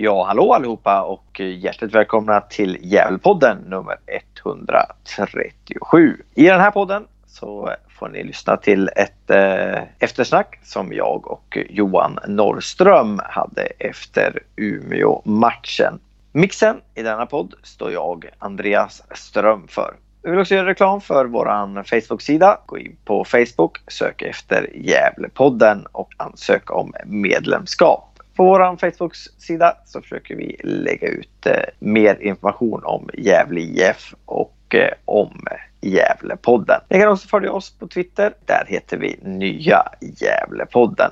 Ja, hallå allihopa och hjärtligt välkomna till Gävlepodden nummer 137. I den här podden så får ni lyssna till ett eh, eftersnack som jag och Johan Norrström hade efter Umeå-matchen. Mixen i denna podd står jag, Andreas Ström, för. Vi vill också göra reklam för vår Facebook-sida. Gå in på Facebook, sök efter Gävlepodden och ansök om medlemskap. På vår Facebook-sida så försöker vi lägga ut eh, mer information om Gävle IF och eh, om Gävlepodden. Ni kan också följa oss på Twitter. Där heter vi Nya Gävlepodden.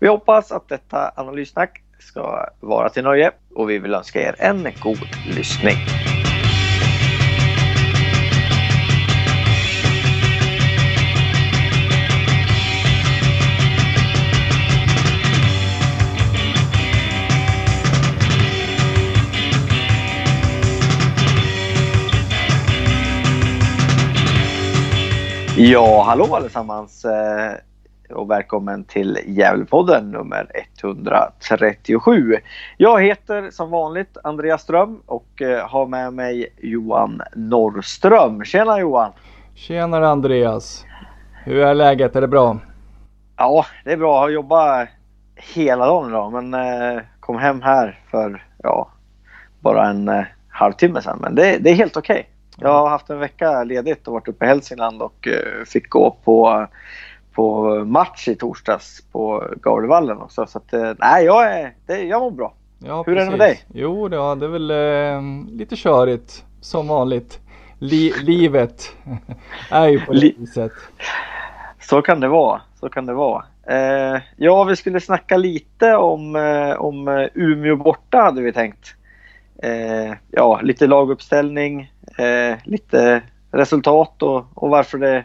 Vi hoppas att detta analyssnack ska vara till nöje och vi vill önska er en god lyssning. Ja, hallå allesammans eh, och välkommen till Gävlepodden nummer 137. Jag heter som vanligt Andreas Ström och eh, har med mig Johan Norrström. Tjena Johan! Tjenare Andreas! Hur är läget? Är det bra? Ja, det är bra. Jag har jobbat hela dagen idag men eh, kom hem här för ja, bara en halvtimme sedan. Men det, det är helt okej. Okay. Jag har haft en vecka ledigt och varit uppe i Hälsingland och uh, fick gå på, på match i torsdags på Gavlevallen också. Så att, uh, nej, jag, är, det, jag mår bra. Ja, Hur precis. är det med dig? Jo, det, är väl uh, lite körigt som vanligt. Li livet är ju på det viset. Så kan det vara. Så kan det vara. Eh, ja, vi skulle snacka lite om, eh, om Umeå borta hade vi tänkt. Eh, ja, lite laguppställning, eh, lite resultat och, och varför det,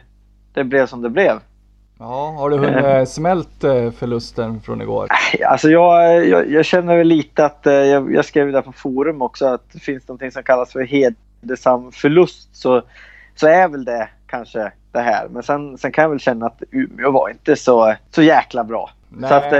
det blev som det blev. Ja, har du hunnit eh, smält eh, förlusten från igår? Alltså jag, jag, jag känner väl lite att, eh, jag, jag skrev där på forum också, att det finns någonting som kallas för hedersam förlust så, så är väl det kanske det här. Men sen, sen kan jag väl känna att Umeå var inte så, så jäkla bra. Nej. Så att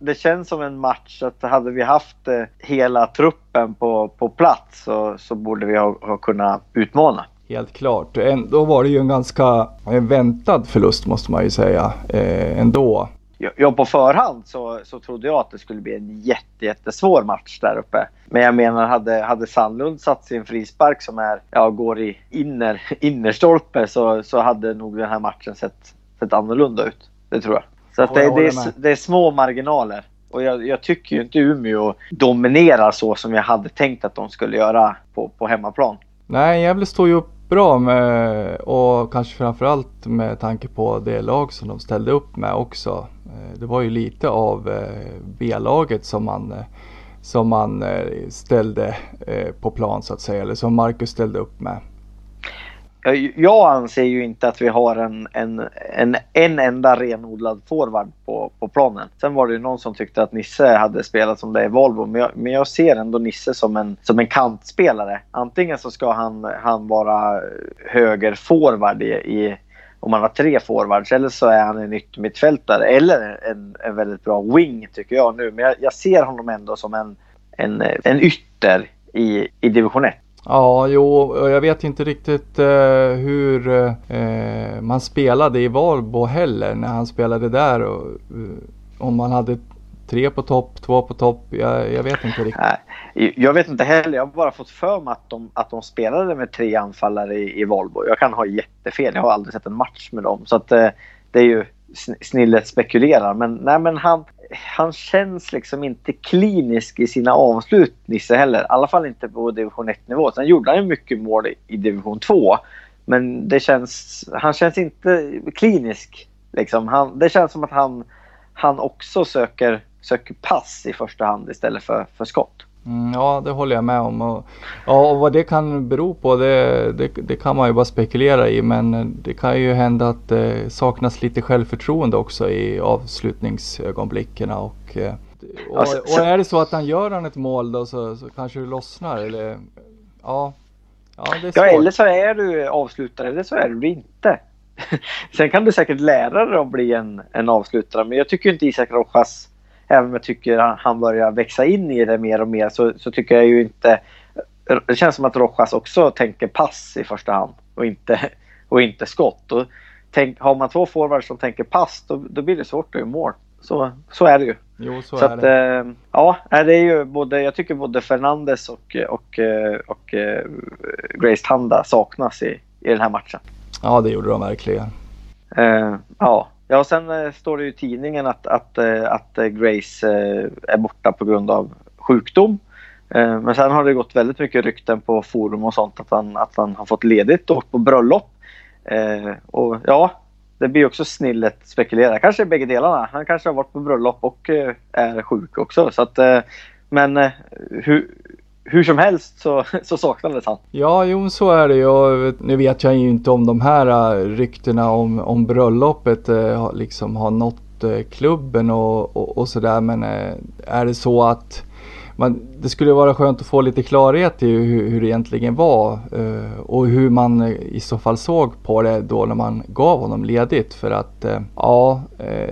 det, känns som en match att hade vi haft eh, hela truppen på, på plats så, så borde vi ha, ha kunnat utmana. Helt klart. Då var det ju en ganska väntad förlust måste man ju säga eh, ändå. Ja, på förhand så, så trodde jag att det skulle bli en jätte, jättesvår match där uppe. Men jag menar, hade, hade Sandlund satt sin frispark som är, ja, går i inner, innerstolpe så, så hade nog den här matchen sett, sett annorlunda ut. Det tror jag. Så att det, det, är, det är små marginaler. Och jag, jag, tycker ju inte Umeå dominerar så som jag hade tänkt att de skulle göra på, på hemmaplan. Nej, Gävle står ju upp bra med och kanske framförallt med tanke på det lag som de ställde upp med också. Eh, det var ju lite av eh, B-laget som man, eh, som man ställde på plan så att säga, eller som Marcus ställde upp med Eh, jag anser ju inte att vi har en, en, en, en enda renodlad forward på, på planen. Sen var det ju någon som tyckte att Nisse hade spelat som det är i Volvo. Men jag, men jag ser ändå Nisse som en, som en kantspelare. Antingen så ska han, han vara höger forward i, i om man har tre forwards eller så är han en yttermittfältare eller en, en väldigt bra wing tycker jag nu. Men jag, jag ser honom ändå som en, en, en ytter i, i division 1. Ja, jo, jag vet inte riktigt eh, hur eh, man spelade i Valbo heller när han spelade där. Och, uh, om man hade tre på topp, två på topp. Jag, jag, vet inte riktigt. Nej, jag vet inte heller. Jag har bara fått för mig att de, att de spelade med tre anfallare i, i Valbo. Jag kan ha jättefel. Jag har aldrig sett en match med dem. Så att, eh, det är ju snillet spekulerar. Men, nej, men han, han känns liksom inte klinisk i sina avslut, Nisse heller. I alla fall inte på division 1-nivå. Sen gjorde han ju mycket mål i, division 2. Men det känns, han känns inte klinisk. Liksom. Han, det känns som att han, han också söker, söker pass i första hand istället för, för skott. Mm, ja, det håller jag med om. Och, ja, och vad det kan bero på det, det, det, kan man ju bara spekulera i. Men det kan ju hända att det saknas lite självförtroende också i avslutningsögonblicken. Och, eh, och, och är det så att han gör han ett mål då så, så kanske det lossnar. Eller, ja, ja, det är ja, eller så är du avslutare eller så är du inte. Sen kan du säkert lära dig att bli en, en avslutare. Men jag tycker inte Isak Rojas även om jag tycker han börjar växa in i det mer och mer så, så tycker jag ju inte... Det känns som att Rojas också tänker pass i första hand och inte, och inte skott. Och tänk, har man två forwards som tänker pass då, då blir det svårt att göra mål. Så, så är det ju. Jo, så, så att, det. eh, ja, det är ju både, jag tycker både Fernandes och, och, och, och Grace Tanda saknas i, i den här matchen. Ja, det gjorde de verkligen. Uh, ja ja, sen eh, står det ju i tidningen att, att, eh, att eh, Grace är borta på grund av sjukdom. men sen har det gått väldigt mycket rykten på forum och sånt att han, att han har fått ledigt och åkt på bröllop. och ja, det blir också snillet spekulera. Kanske bägge delarna. Han kanske har varit på bröllop och är sjuk också. Så att, men hur, hur som helst så, så saknades han. Ja, jo så är det ju. Eh, nu vet jag ju inte om de här eh, ryktena om, om bröllopet eh, liksom har nått eh, klubben och, och, och sådär. Men eh, är det så att man, det skulle vara skönt att få lite klarhet i hur, hur det egentligen var eh, och hur man i så fall såg på det då när man gav honom ledigt. För att ja,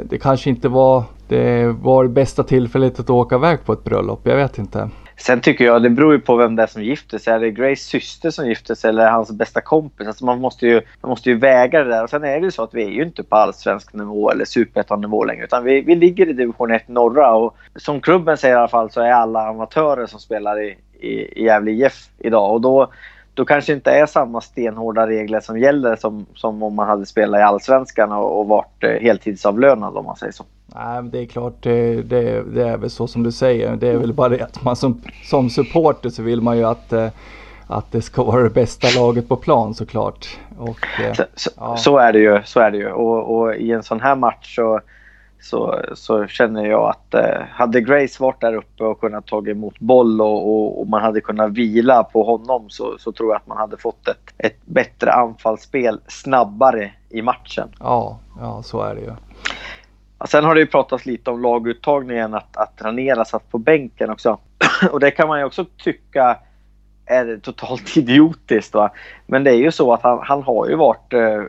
det kanske inte var det var bästa tillfället att åka iväg på ett bröllop. Jag vet inte. Sen tycker jag, det beror ju på vem det är som gifter sig. Är det Grace syster som gifter sig eller hans bästa kompis? Alltså man, måste ju, man måste ju väga det där. Och sen är det ju så att vi är ju inte på allsvensk nivå eller superettan-nivå längre. Utan vi, vi ligger i division 1 norra och som klubben säger i alla fall så är alla amatörer som spelar i, i, i Gävle IF idag. Och då, då kanske inte är samma stenhårda regler som gäller som, som om man hade spelat i allsvenskan och, och varit eh, heltidsavlönad om man säger så. Nej, det är klart, det, det, det, är väl så som du säger. Det är väl bara det att man som, som supporter så vill man ju att, eh, att det ska vara det bästa laget på plan såklart. Och, eh, så, så, ja. så, är det ju. Så är det ju. Och, och, i en sån här match så, så, så känner jag att eh, hade Grace varit där uppe och kunnat ta emot boll och, och, och, man hade kunnat vila på honom så, så tror jag att man hade fått ett, ett bättre anfallsspel snabbare i matchen. Ja, ja så är det ju. Sen har det ju pratats lite om laguttagningen, att, att Ranera satt på bänken också. Och det kan man ju också tycka är totalt idiotiskt. Va? Men det är ju så att han, han har ju varit eh,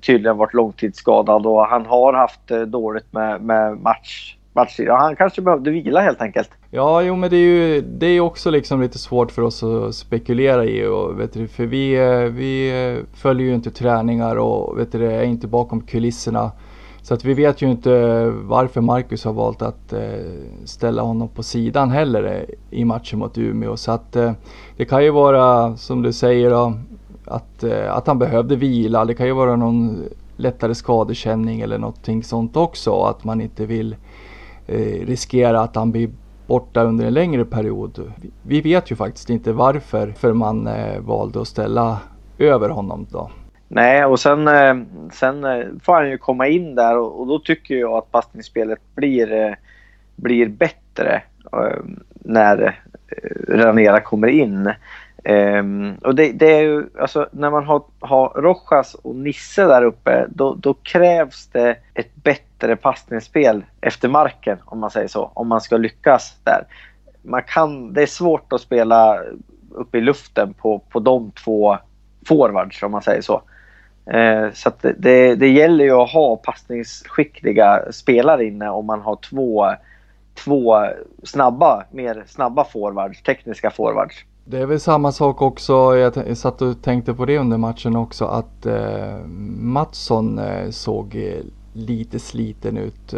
tydligen varit långtidsskadad och han har haft eh, dåligt med, med match, matchtid. Han kanske behövde vila helt enkelt. Ja, jo men det är ju det är också liksom lite svårt för oss att spekulera i. Och, vet du, för vi, eh, vi eh, följer ju inte träningar och vet du, är inte bakom kulisserna. Så att vi vet ju inte varför Marcus har valt att eh, ställa honom på sidan heller eh, i matchen mot Umeå. Så att eh, det kan ju vara som du säger då, att, att han behövde vila. Det kan ju vara någon lättare skadekänning eller någonting sånt också. Att man inte vill riskera att han blir borta under en längre period. Vi vet ju faktiskt inte varför för man valde att ställa över honom då. Nej, och sen, eh, sen eh, får han ju komma in där och, och då tycker jag att passningsspelet blir, eh, blir bättre när Ranera kommer in. Um, och det, det, är ju, alltså när man har, har Rojas och Nisse där uppe, då, då, krävs det ett bättre passningsspel efter marken, om man säger så, om man ska lyckas där. Man kan, det är svårt att spela uppe i luften på, på de två forwards, om man säger så. Eh, så det, det gäller ju att ha passningsskickliga spelare inne om man har två, två snabba, mer snabba forwards, tekniska forwards. Det är väl samma sak också, jag satt och tänkte på det under matchen också, att eh, Mattsson eh, såg eh, lite sliten ut.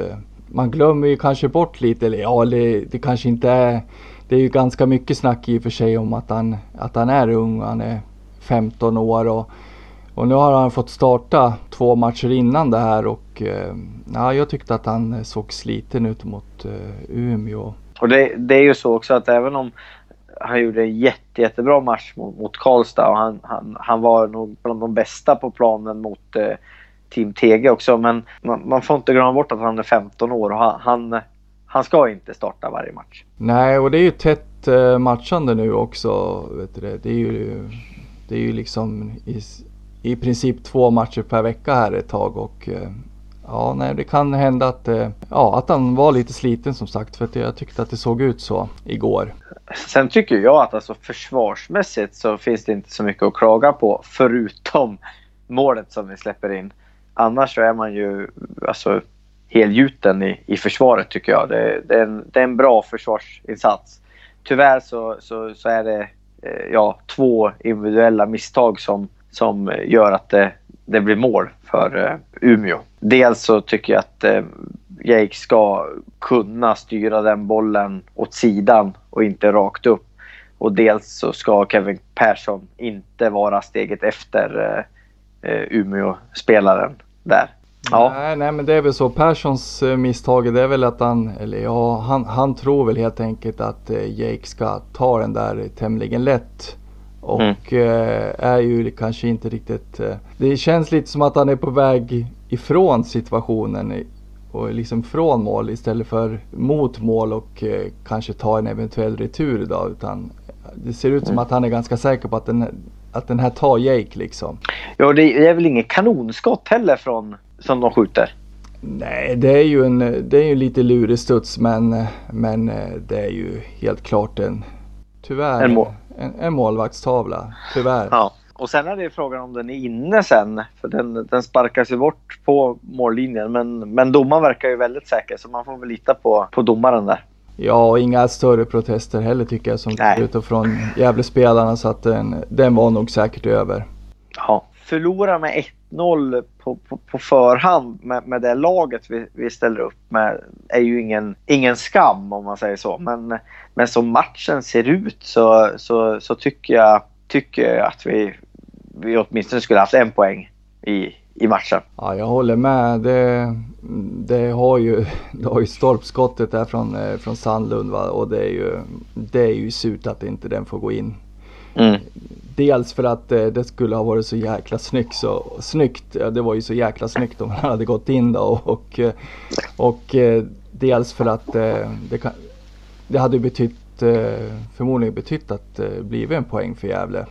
Man glömmer ju kanske bort lite, eller ja, det, det kanske inte är, det är ju ganska mycket snack i och för sig om att han, att han är ung, han är 15 år och och nu har han fått starta två matcher innan det här och eh, ja, jag tyckte att han såg sliten ut mot eh, Umeå. Och det, det, är ju så också att även om han gjorde en jätte, jättebra match mot, mot Karlstad och han, han, han var nog bland de bästa på planen mot eh, Team TG också. Men man, man, får inte glömma bort att han är 15 år och han, han, han ska inte starta varje match. Nej, och det är ju tätt eh, matchande nu också. Vet du det? Det, är ju, det är ju liksom i, i princip två matcher per vecka här ett tag och eh, ja, nej, det kan hända att, eh, ja, att han var lite sliten som sagt för att jag tyckte att det såg ut så igår. Sen tycker jag att alltså försvarsmässigt så finns det inte så mycket att klaga på förutom målet som vi släpper in. Annars så är man ju, alltså helgjuten i, i försvaret tycker jag. Det, det, är en, det är en bra försvarsinsats. Tyvärr så, så, så är det eh, ja, två individuella misstag som, som gör att det, det blir mål för eh, Umeå. Dels så tycker jag att eh, Jake ska kunna styra den bollen åt sidan och inte rakt upp. Och dels så ska Kevin Persson inte vara steget efter eh, eh Umeå-spelaren där. Ja. Nej, nej, men det är väl så. Perssons misstag det är väl att han, eller ja, han, han tror väl helt enkelt att Jake ska ta den där tämligen lätt. Och mm. eh, är ju kanske inte riktigt... Eh, det känns lite som att han är på väg ifrån situationen och liksom från mål istället för mot mål och eh, kanske ta en eventuell retur idag. Utan det ser ut som mm. att han är ganska säker på att den, att den här tar Jake liksom. Ja, det är väl inget kanonskott heller från som de skjuter. Nej, det är ju en, det är ju lite lurig studs men, men det är ju helt klart en, tyvärr, en, mål. En, en målvaktstavla. Tyvärr. Ja. Och sen är det frågan om den är inne sen. För den, den sparkas ju bort på mållinjen. Men, men domaren verkar ju väldigt säker så man får väl lita på, på domaren där. Ja, och inga större protester heller tycker jag som ut från Gävlespelarna så att den, den var nog säkert över. Ja, förlora med 1-0 på, på, på, förhand med, med det laget vi, vi ställer upp med är ju ingen, ingen skam om man säger så. Men, men som matchen ser ut så, så, så tycker, jag, tycker jag att vi, vi åtminstone skulle haft en poäng i, i matchen. Ja, jag håller med. Det, det, har, ju, det har ju stolpskottet där från, eh, från Sandlund va? och det är ju, det är ju surt att inte den får gå in. Mm. Dels för att eh, det skulle ha varit så jäkla snyggt. Så, snyggt ja, det var ju så jäkla snyggt om han hade gått in då. Och, och, eh, och eh, dels för att eh, det, kan, det hade betytt, eh, förmodligen betytt att det eh, blivit en poäng för Gävle.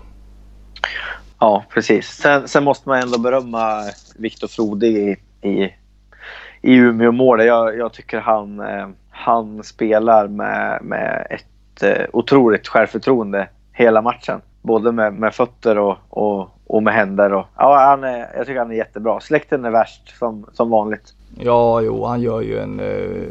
Ja, precis. Sen, sen måste man ändå berömma Viktor Frode i, i, i Umeå-målet. Jag, jag tycker han, eh, han spelar med, med ett eh, otroligt självförtroende hela matchen. Både med, med fötter och, och, och med händer. Och, ja, han är, jag tycker han är jättebra. Släkten är värst som, som vanligt. Ja, jo, han gör ju en eh,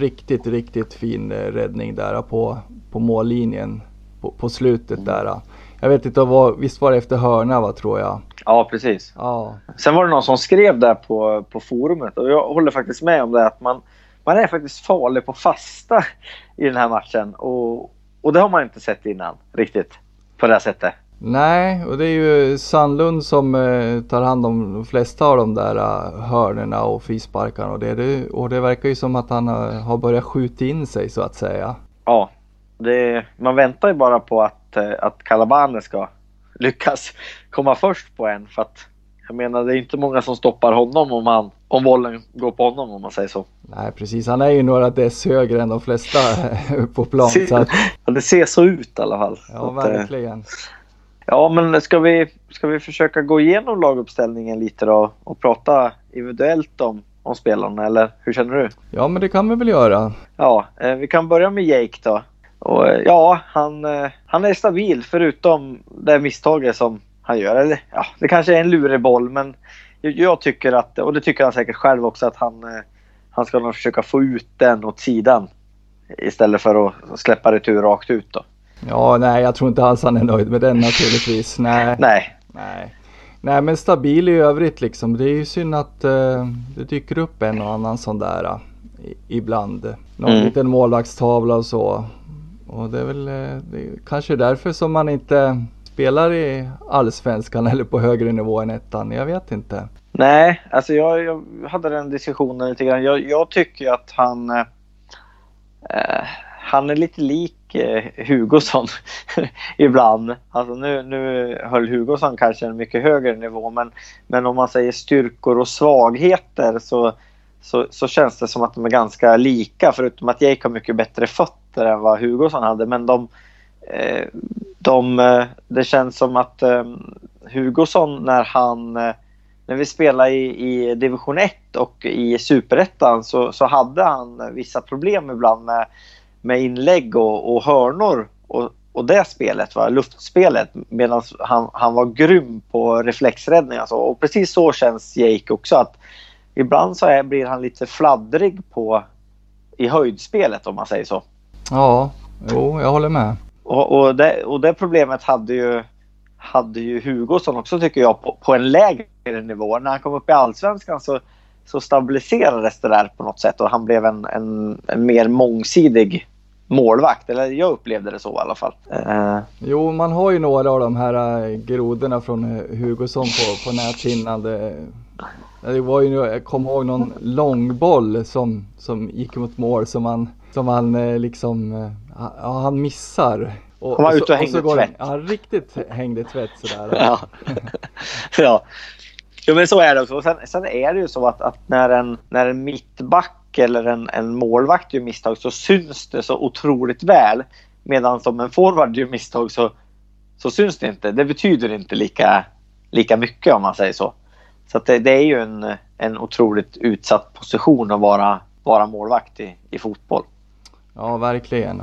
riktigt, riktigt fin eh, räddning där på, på mållinjen på, på slutet där. Jag vet inte, vad, visst var det efter hörna va, tror jag? Ja, precis. Ja. Sen var det någon som skrev där på, på forumet och jag håller faktiskt med om det att man, man är faktiskt farlig på fasta i den här matchen. Och, och det har man inte sett innan riktigt på det sättet. Nej, och det är ju Sandlund som eh, tar hand om de flesta av de där uh, hörnerna och frisparkarna och det, och det verkar ju som att han uh, har börjat skjuta in sig så att säga. Ja, det, man väntar ju bara på att, uh, att Calabane ska lyckas komma först på en för att jag menar, det är inte många som stoppar honom om, han, om bollen går på honom om man säger så. Nej, precis. Han är ju några dess högre än de flesta på plan. Så att... Det ser så ut i alla fall. Ja, eh, verkligen. Ja, men ska vi, ska vi försöka gå igenom laguppställningen lite då och prata individuellt om, om spelarna, eller hur känner du? Ja, men det kan vi väl göra. Ja, eh, vi kan börja med Jake då. Och, eh, ja, han, han är stabil förutom det misstaget som han gör. Eller, ja, det kanske är en lurig boll men jag, tycker att, och det tycker han säkert själv också, att han, eh, han ska nog försöka få ut den åt sidan. Istället för att släppa retur rakt ut då. Ja, nej jag tror inte alls han är nöjd med den naturligtvis. Nej. nej. nej. Nej men stabil i övrigt liksom. Det är ju synd att uh, det dyker upp en och annan sån där uh, ibland. Någon mm. liten målvaktstavla och så. Och det är väl uh, det är kanske därför som man inte spelar i allsvenskan eller på högre nivå än ettan? Jag vet inte. Nej, alltså jag, jag hade den diskussionen lite grann. Jag, jag tycker att han, eh, eh, han är lite lik eh, Hugosson ibland. Alltså nu, nu höll Hugosson kanske en mycket högre nivå men, men om man säger styrkor och svagheter så, så, så känns det som att de är ganska lika förutom att Jake har mycket bättre fötter än vad Hugosson hade. Men de, Eh, de, eh, det känns som att eh, Hugosson när han när vi spelade i, i division 1 och i superettan så, så hade han vissa problem ibland med, med inlägg och, och hörnor och, och det spelet, va? luftspelet, medan han, han var grym på reflexräddning. Alltså. Och precis så känns Jake också. att ibland så är, blir han lite fladdrig på i höjdspelet om man säger så. Ja, jo, jag håller med. Och, och, det, och det problemet hade ju, hade ju Hugosson också tycker jag på, på en lägre nivå. När han kom upp i allsvenskan så, så stabiliserades det där på något sätt och han blev en, en, en mer mångsidig målvakt. Eller jag upplevde det så i alla fall. Uh. Jo, man har ju några av de här eh, grodorna från eh, Hugosson på, på näthinnan. Det, det var ju, jag kommer ihåg någon långboll som, som gick mot mål som man som han äh, liksom, ja, han missar. Och, han var ute och, och hängde och tvätt. Ja, riktigt hängde tvätt sådär. ja. ja. Jo men så är det också. sen, sen är det ju så att, att, när, en, när en mittback eller en, en målvakt gör misstag så syns det så otroligt väl. Medan som en forward gör misstag så, så syns det inte. Det betyder inte lika, lika mycket om man säger så. Så det, det, är ju en, en otroligt utsatt position att vara, vara målvakt i, i fotboll. Ja, verkligen.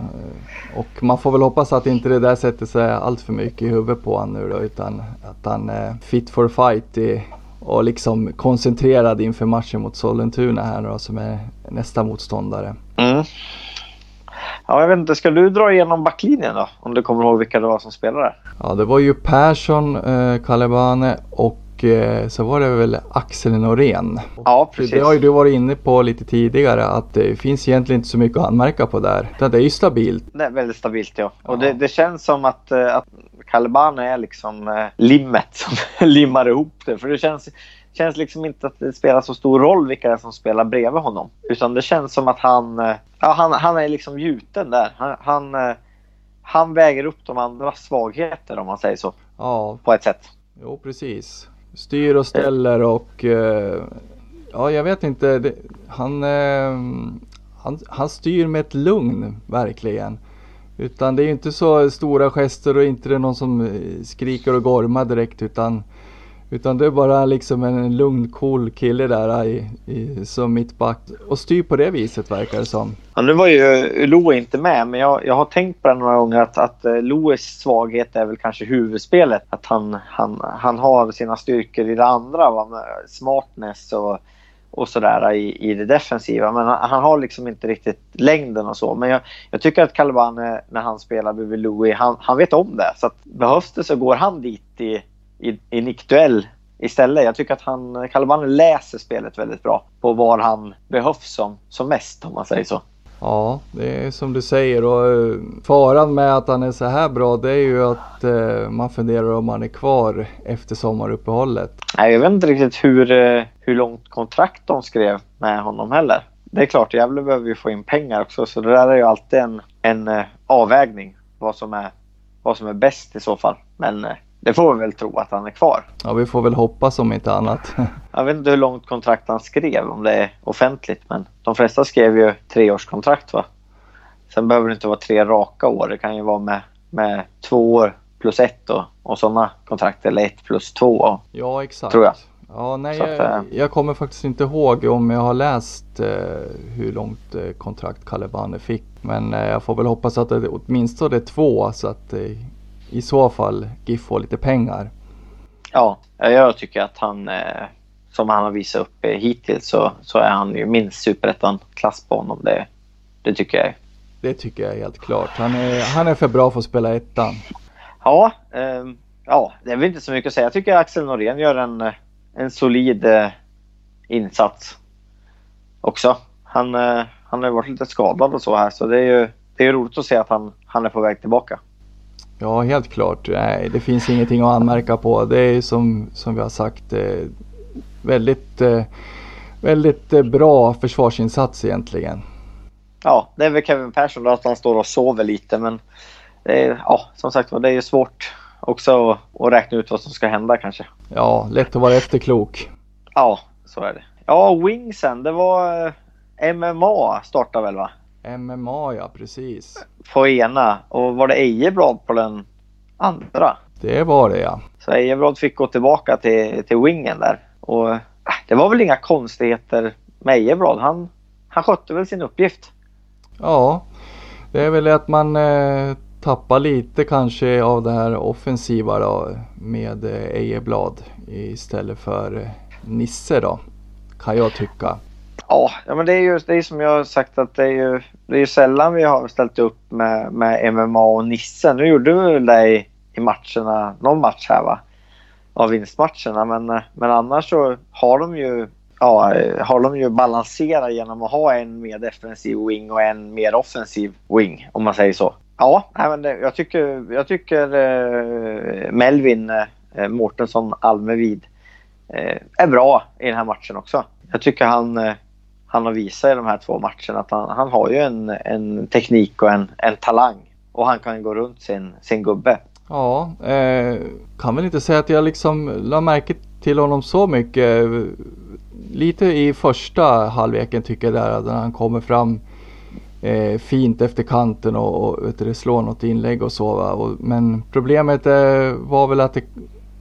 Och man får väl hoppas att inte det där sätter sig allt för mycket i huvudet på honom nu då, utan att han är fit for fight i, och liksom koncentrerad inför matchen mot Sollentuna här då, som är nästa motståndare. Mm. Ja, jag vet inte, ska du dra igenom backlinjen då? Om du kommer ihåg vilka det var som spelade? Ja, det var ju Persson, eh, Kalebane och Eh, så var det väl Axel Norén. Ja, precis. Det har ju du varit inne på lite tidigare att det finns egentligen inte så mycket att anmärka på där. Det är ju stabilt. Det är väldigt stabilt ja. ja. Och det, det, känns som att, eh, att Calabana är liksom eh, limmet som limmar ihop det. För det känns, känns liksom inte att det spelar så stor roll vilka det är som spelar bredvid honom. Utan det känns som att han, ja, han, han är liksom gjuten där. Han, han, han väger upp de andra svagheter om man säger så. Ja. På ett sätt. Jo, precis styr och ställer och eh, ja, jag vet inte. Det, han, eh, han, han styr med ett lugn verkligen. Utan det är inte så stora gester och inte det är någon som eh, skriker och gormar direkt utan utan det är bara liksom en lugn, cool kille där i, i, som mittback och styr på det viset verkar det som. Ja, nu var ju eh, Loe inte med, men jag, jag har tänkt på det några gånger att, att eh, Loes svaghet är väl kanske huvudspelet. Att han, han, han har sina styrkor i det andra, va? smartness och, och sådär i, i det defensiva. Men han, han, har liksom inte riktigt längden och så. Men jag, jag tycker att Calvane när han spelar bredvid Louis, han, han vet om det. Så att behövs det så går han dit i i, i nickduell istället. Jag tycker att han, Calvani läser spelet väldigt bra på var han behövs som, som mest om man säger så. Ja, det är som du säger och eh, faran med att han är så här bra det är ju att eh, man funderar om han är kvar efter sommaruppehållet. Nej, jag vet inte riktigt hur, eh, hur långt kontrakt de skrev med honom heller. Det är klart, Gävle behöver ju få in pengar också så det där är ju alltid en, en avvägning vad som, är, vad som är bäst i så fall. Men det får vi väl tro att han är kvar. Ja, vi får väl hoppas om inte annat. jag vet inte hur långt kontrakt han skrev, om det är offentligt. Men de flesta skrev ju treårskontrakt va? Sen behöver det inte vara tre raka år. Det kan ju vara med, med två år plus ett och, och sådana kontrakt. Eller ett plus två. Ja, exakt. Tror jag. Ja, nej, att, jag, äh, jag, kommer faktiskt inte ihåg om jag har läst eh, hur långt eh, kontrakt Kalle Banne fick. Men eh, jag får väl hoppas att det åtminstone är två så att eh, i så fall GIF får lite pengar. Ja, jag tycker att han, eh, som han har visat upp eh, hittills, så, så är han ju minst superettan-klass på honom. Det, det tycker jag. Det tycker jag helt klart. Han är, han är för bra för att spela ettan. Ja, eh, ja, det är väl inte så mycket att säga. Jag tycker Axel Norén gör en, en solid eh, insats också. Han, eh, han har varit lite skadad och så här, så det är ju det är roligt att se att han, han är på väg tillbaka. Ja, helt klart. Nej, det finns ingenting att anmärka på. Det är som, som vi har sagt eh, väldigt, eh, väldigt eh, bra försvarsinsats egentligen. Ja, det är väl Kevin Persson då att han står och sover lite men är, ja, som sagt det är ju svårt också att, att räkna ut vad som ska hända kanske. Ja, lätt att vara efterklok. Ja, så är det. Ja, Wingsen, det var MMA startade väl va? MMA ja, precis. På ena och var det Ejeblad på den andra? Det var det ja. Så Ejeblad fick gå tillbaka till, till wingen där. Och äh, det var väl inga konstigheter med Ejeblad. Han, han skötte väl sin uppgift. Ja, det är väl att man eh, tappar lite kanske av det här offensiva då med eh, Ejeblad istället för eh, Nisse då. kan jag tycka. Ja, men det är ju det är som jag har sagt att det är ju, det är ju sällan vi har ställt upp med, med MMA och Nisse. Nu gjorde vi väl det i, i matcherna, någon match här va? Av vinstmatcherna. Men, men annars så har de ju ja, har de ju balanserat genom att ha en mer defensiv wing och en mer offensiv wing om man säger så. Ja, men det, jag tycker, jag tycker eh, Melvin eh, Mårtensson Almevid eh, är bra i den här matchen också. Jag tycker han, eh, han har visat i de här två matcherna att han, han har ju en, en teknik och en, en talang. Och han kan gå runt sin, sin gubbe. Ja, eh, kan väl inte säga att jag liksom la märke till honom så mycket. Lite i första halvleken tycker jag där när han kommer fram eh, fint efter kanten och, och vet du, slår något inlägg och så. Och, men problemet eh, var väl att det,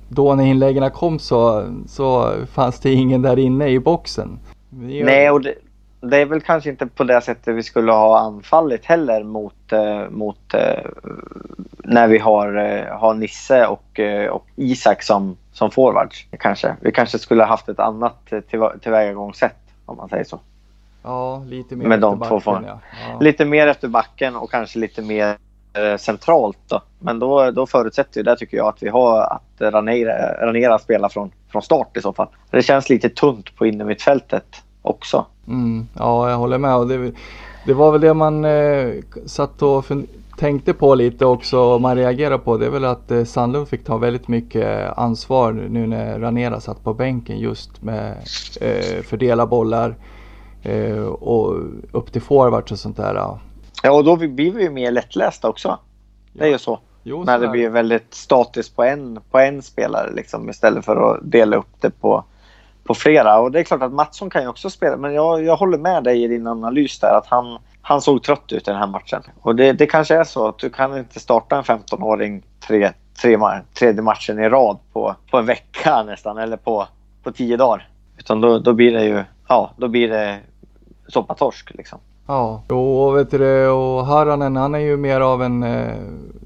då när inläggen kom så, så fanns det ingen där inne i boxen. Nej, och det, det, är väl kanske inte på det sättet vi skulle ha anfallit heller mot, eh, mot eh, när vi har, eh, har Nisse och, eh, och Isak som, som forwards. Kanske. Vi kanske skulle ha haft ett annat till, tillvägagångssätt om man säger så. Ja, lite mer Med efter backen. Två ja. ja. Lite mer efter backen och kanske lite mer eh, centralt. Då. Men då, då förutsätter det tycker jag att vi har att Ranera, Ranera spelar från, från start i så fall. Det känns lite tunt på innermittfältet också. Mm, ja, jag håller med. Det, det var väl det man eh, satt och tänkte på lite också och man reagerade på. Det är väl att eh, Sandlund fick ta väldigt mycket ansvar nu när Ranera satt på bänken just med eh, fördela bollar eh, och upp till forwards och sånt där. Ja, och då blir vi ju mer lättlästa också. Det är ju så. Jo, när det blir väldigt statiskt på en, på en spelare liksom, istället för att dela upp det på, på flera. Och det är klart att Mattsson kan ju också spela, men jag, jag håller med dig i din analys där att han, han såg trött ut i den här matchen. Och det, det kanske är så att du kan inte starta en 15-åring tre, tre, tredje matchen i rad på, på en vecka nästan, eller på, på tio dagar. Utan då, då blir det ju, ja, då blir det soppatorsk liksom. Ja, och vet du och Haranen han är ju mer av en eh,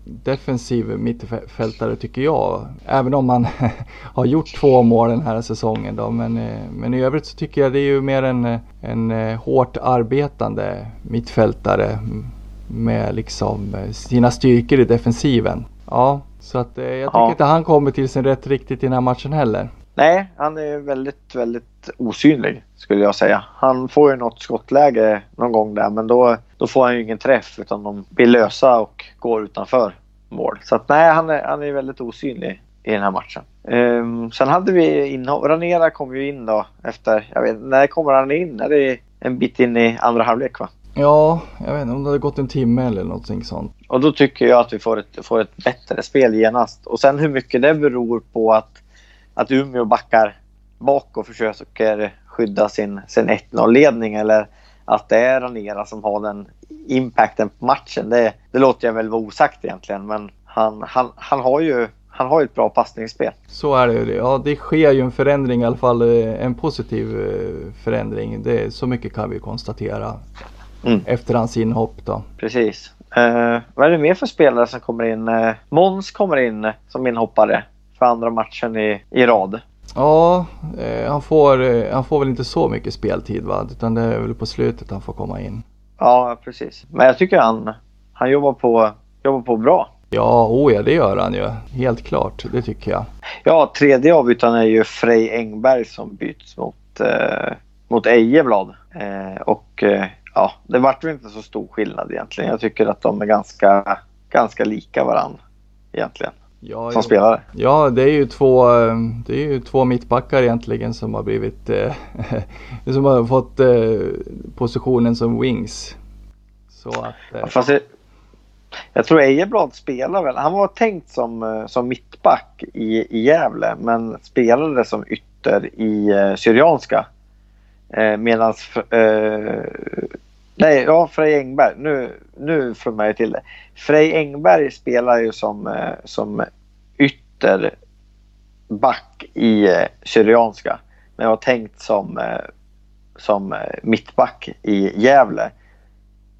defensiv mittfältare tycker jag. Även om han har gjort två mål den här säsongen då. Men, eh, men i övrigt så tycker jag det är ju mer en, en eh, hårt arbetande mittfältare med liksom eh, sina styrkor i defensiven. Ja, så att eh, jag tycker ja. inte han kommer till sin rätt riktigt i den här matchen heller. Nej, han är väldigt, väldigt osynlig skulle jag säga. Han får ju något skottläge någon gång där men då, då får han ju ingen träff utan de blir lösa och går utanför mål. Så att nej, han är, han är väldigt osynlig i den här matchen. Um, sen hade vi inhopp. Ranera kom ju in då efter, jag vet när kommer han in? Är det en bit in i andra halvlek va? Ja, jag vet inte om det hade gått en timme eller någonting sånt. Och då tycker jag att vi får ett, får ett bättre spel genast. Och sen hur mycket det beror på att att Umeå backar bak och försöker skydda sin, sin 1-0-ledning eller att det är Ranera som har den impacten på matchen. Det, det låter jag väl vara osagt egentligen men han, han, han har ju han har ju ett bra passningsspel. Så är det ju. Ja, det sker ju en förändring i alla fall. Eh, en positiv eh, förändring. Det, så mycket kan vi konstatera. Mm. Efter hans inhopp då. Precis. Uh, vad är det mer för spelare som kommer in? Uh, Måns kommer in som inhoppare för andra matchen i, i rad. Ja, eh, han, får, eh, han får väl inte så mycket speltid va? Utan det är väl på slutet han får komma in. Ja, precis. Men jag tycker han, han jobbar, på, jobbar på bra. Ja, oh ja, det gör han ju. Helt klart, det tycker jag. Ja, tredje avbytaren är ju Frej Engberg som byts mot, eh, mot Ejeblad. Eh, och eh, ja, det vart väl inte så stor skillnad egentligen. Jag tycker att de är ganska, ganska lika varandra egentligen ja, som spelare. Ja, det är ju två, det är ju två mittbackar egentligen som har blivit eh, som har fått eh, positionen som wings. Så att, eh. Fast jag, jag tror Ejeblad spelar väl, han var tänkt som, eh, som mittback i, i Gävle men spelade som ytter i eh, Syrianska. Eh, Medan eh, Nej, ja, Frej Engberg. Nu, nu får jag till det. Frej Engberg spelar ju som, eh, som ytterback i eh, Syrianska. Men jag har tänkt som, eh, som mittback i Gävle.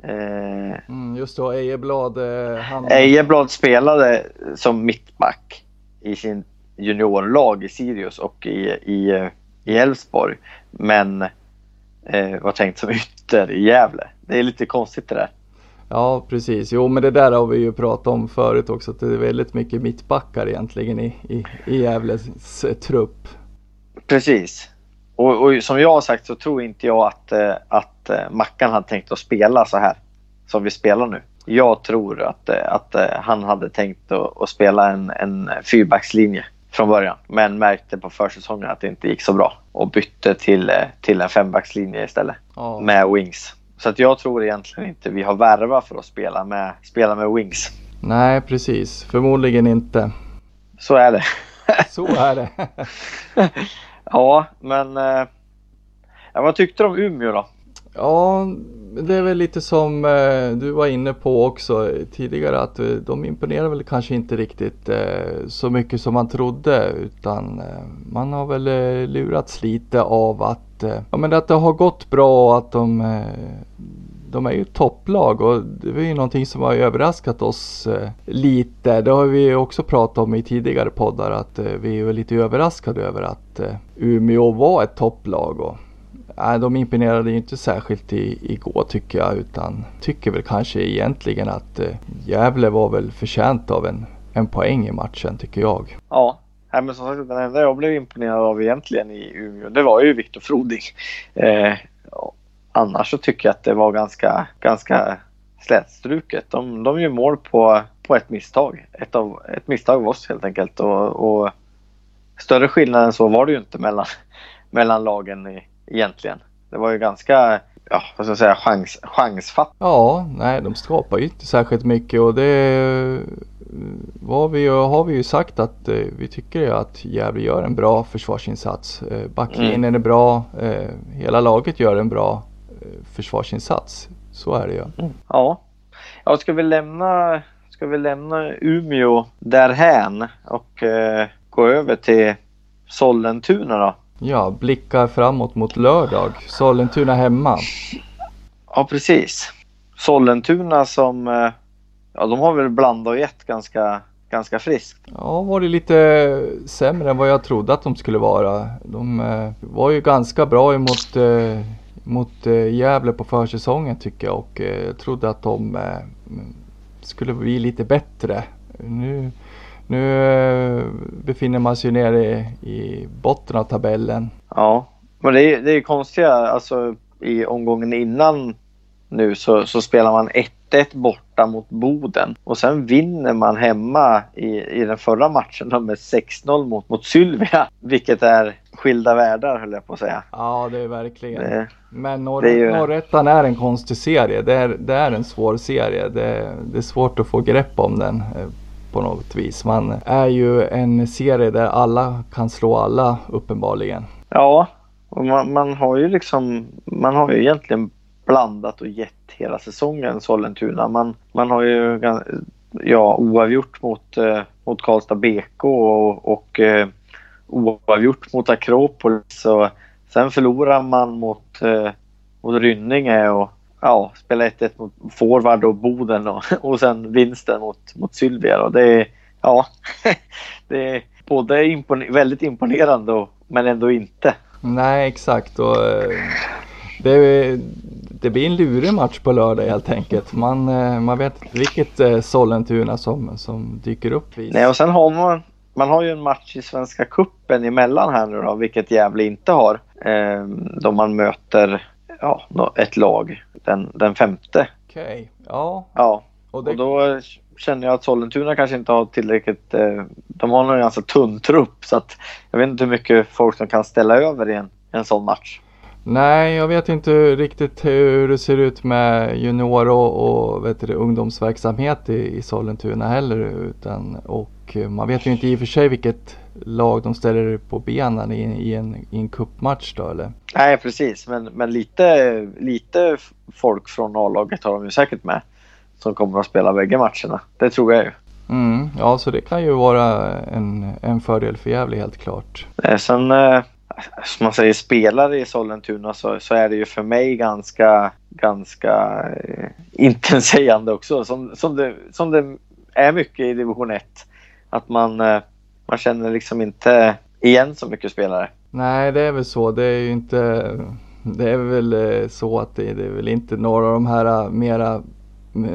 Mm, just då, Ejeblad. Han... Ejeblad spelade som mittback i sin juniorlag i Sirius och i, i, i Elfsborg. men eh, var tänkt som ytter i Gävle. Det är lite konstigt det där. Ja precis, jo men det där har vi ju pratat om förut också att det är väldigt mycket mittbackar egentligen i, i, i Gävles eh, trupp. Precis. Och, och, som jag har sagt så tror inte jag att, eh, att eh, Mackan hade tänkt att spela så här som vi spelar nu. Jag tror att, att han hade tänkt att, att spela en, en fyrbackslinje från början men märkte på försäsongen att det inte gick så bra och bytte till, till en fembackslinje istället oh. med wings. Så att jag tror egentligen inte vi har värva för att spela med, spela med wings. Nej, precis. Förmodligen inte. Så är det. Så är det. ja, men eh, vad tyckte du om Umeå då? Ja, det är väl lite som eh, du var inne på också tidigare att eh, de imponerar väl kanske inte riktigt eh, så mycket som man trodde utan man har väl lurats lite av att, ja, men att det har gått bra och att de de är ju topplag och det är ju någonting som har överraskat oss lite. Det har vi också pratat om i tidigare poddar att vi är lite överraskade över att Umeå var ett topplag. Nej, de imponerade ju inte särskilt i, igår tycker jag utan tycker väl kanske egentligen att eh, Gävle var väl förtjänt av en, en poäng i matchen tycker jag. Ja, Nej, men som sagt, den enda jag blev imponerad av egentligen i Umeå, det var ju Viktor Froding. Eh, annars så tycker jag att det var ganska, ganska slätstruket. De, de gör mål på, på ett misstag. Ett, av, ett misstag av oss helt enkelt. Och, och större skillnad än så var det ju inte mellan, mellan lagen i, egentligen. Det var ju ganska, ja vad ska jag säga, chans, chansfatt. Ja, nej de skapar ju inte särskilt mycket och det var vi, har vi ju sagt att eh, vi tycker att Gävle gör en bra försvarsinsats. Eh, backlinjen mm. är bra, eh, hela laget gör en bra eh, försvarsinsats. Så är det ju. Mm. Ja. ja, ska vi lämna Ska vi lämna Umeå därhän och gå över till Sollentuna då? Ja, blickar framåt mot lördag. Sollentuna hemma. Ja, precis. Sollentuna som, eh, ja de har väl blandat och gett ganska, ganska friskt. Ja, var det lite sämre än vad jag trodde att de skulle vara. De eh, var ju ganska bra emot eh, mot Gävle på försäsongen tycker jag och eh, trodde att de skulle bli lite bättre. Nu nu eh, befinner man sig nere i botten av tabellen. Ja, men det är, det är konstiga, alltså i omgången innan nu så, så spelar man 1-1 borta mot Boden och sen vinner man hemma i, i den förra matchen med 6-0 mot, mot Sylvia. Vilket är skilda världar höll jag på att säga. Ja det är verkligen. Det, Men norr, ju... Norrettan är en konstig serie. Det är, det är en svår serie. Det, det är svårt att få grepp om den på något vis. Man är ju en serie där alla kan slå alla uppenbarligen. Ja, och man, man har ju liksom, man har ju egentligen blandat och gett hela säsongen Sollentuna. Man, man har ju ja, oavgjort mot, eh, mot Karlstad BK och, och eh, oavgjort mot Akropolis. Och sen förlorar man mot, eh, mot Rynninge och ja, spela 1-1 mot forward och Boden och, och sen vinsten mot, mot Sylvia. Och det är, ja, det är både impon väldigt imponerande och, men ändå inte. Nej, exakt. Och, eh, det, det blir en lurig match på lördag helt enkelt. Man, eh, man vet inte vilket eh, Sollentuna som, som dyker upp. Vis. Nej, och sen har man, man har ju en match i Svenska Kuppen emellan här nu då, vilket Gävle inte har. Eh, då man möter ja, ett lag den, den femte. Okej, okay. ja. Ja, och, det... och, då känner jag att Sollentuna kanske inte har tillräckligt, eh, de har en ganska tunn trupp så att jag vet inte hur mycket folk som kan ställa över i en, en sån match. Nej, jag vet inte riktigt hur det ser ut med junior och, och vet du, ungdomsverksamhet i, i Sollentuna heller. Utan, och man vet ju inte i och för sig vilket lag de ställer på benen i, i, en, i en cupmatch då eller? Nej precis men, men lite, lite folk från A-laget har de ju säkert med. Som kommer att spela bägge matcherna. Det tror jag ju. Mm, ja så det kan ju vara en, en fördel för Gävle helt klart. Eh, sen eh, som man säger spelare i Sollentuna så, så är det ju för mig ganska, ganska eh, intetsägande också. Som, som, det, som det är mycket i division 1. Att man, eh, man känner liksom inte igen så mycket spelare. Nej, det är väl så. Det är ju inte det är väl eh, så att det, det är väl inte några av de här eh, mera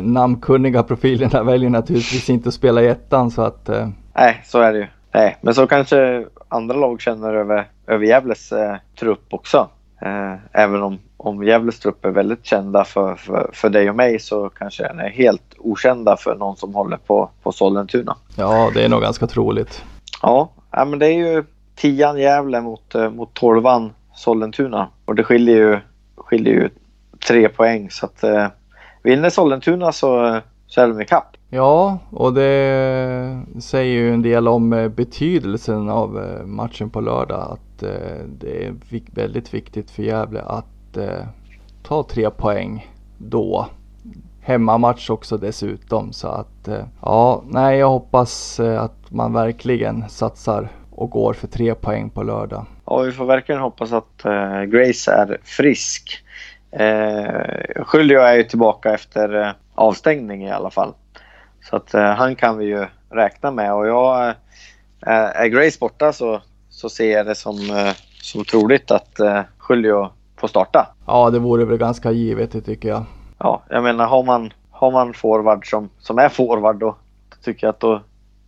namnkunniga profilerna väljer naturligtvis inte att spela i ettan så att... Eh... Nej, så är det ju. Nej, men så kanske andra lag känner över, över Gävles eh, trupp också. Eh, även om, om Gävles trupp är väldigt kända för, för, för dig och mig så kanske den är helt okända för någon som håller på, på Sollentuna. Ja, det är nog ganska troligt. Ja, men det är ju tian Gävle mot, eh, mot tolvan Sollentuna. Och det skiljer ju, skiljer ju tre poäng så att eh, vinner Sollentuna så, så är de ikapp. Ja, och det säger ju en del om eh, betydelsen av eh, matchen på lördag. Att eh, det är väldigt viktigt för Gävle att ta tre poäng då. Hemmamatch också dessutom så att ja, nej jag hoppas att man verkligen satsar och går för tre poäng på lördag. Ja, vi får verkligen hoppas att uh, Grace är frisk. Uh, Julio är ju tillbaka efter avstängning i alla fall. Så att uh, han kan vi ju räkna med och jag, uh, är Grace borta så, så ser jag det som, som troligt att uh, Julio får starta. Ja, det vore väl ganska givet det tycker jag. Ja, jag menar har man, har man forward som, som är forward då, tycker jag att då,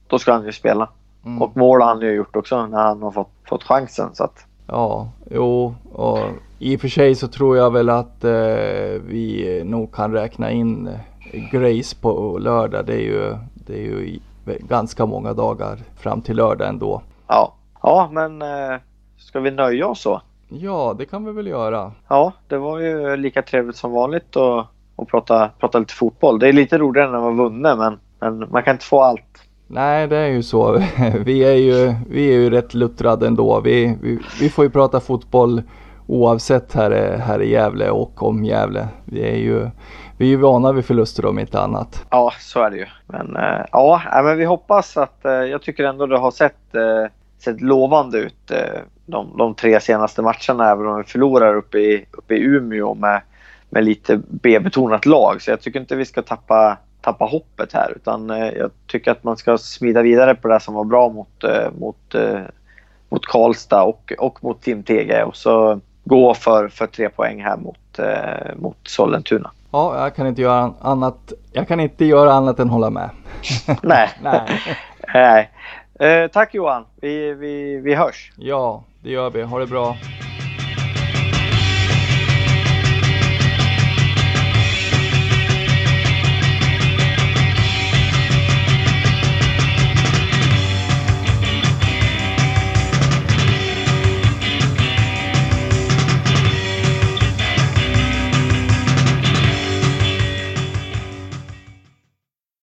då ska han ju spela. Mm. Och mål har han ju gjort också när han har fått, fått chansen. Så att... Ja, jo, och i och för sig så tror jag väl att eh, vi nog kan räkna in eh, Grace på lördag. Det är ju, det är ju ganska många dagar fram till lördag ändå. Ja, ja men eh, ska vi nöja oss så? Ja, det kan vi väl göra. Ja, det var ju lika trevligt som vanligt att och prata, prata lite fotboll. Det är lite roligare när man vunnit men, men man kan inte få allt. Nej, det är ju så. Vi är ju, vi är ju rätt luttrade ändå. Vi, vi, vi får ju prata fotboll oavsett här, här i Gävle och om Gävle. Vi är ju, vi är ju vana vid förluster om inte annat. Ja, så är det ju. Men äh, ja, men vi hoppas att, äh, jag tycker ändå det har sett, äh, sett lovande ut de, de tre senaste matcherna även om vi förlorar uppe i, uppe i Umeå med, med lite B-betonat lag. Så jag tycker inte vi ska tappa tappa hoppet här utan eh, jag tycker att man ska smida vidare på det som var bra mot, eh, mot, eh, mot Karlstad och, och mot Tim Tege och så gå för, för tre poäng här mot, mot Sollentuna. Ja, jag kan inte göra annat. Jag kan inte göra annat än hålla med. Nej. Nej. Nej. Eh, tack Johan. Vi, vi, vi hörs. Ja, det gör vi. Ha det bra.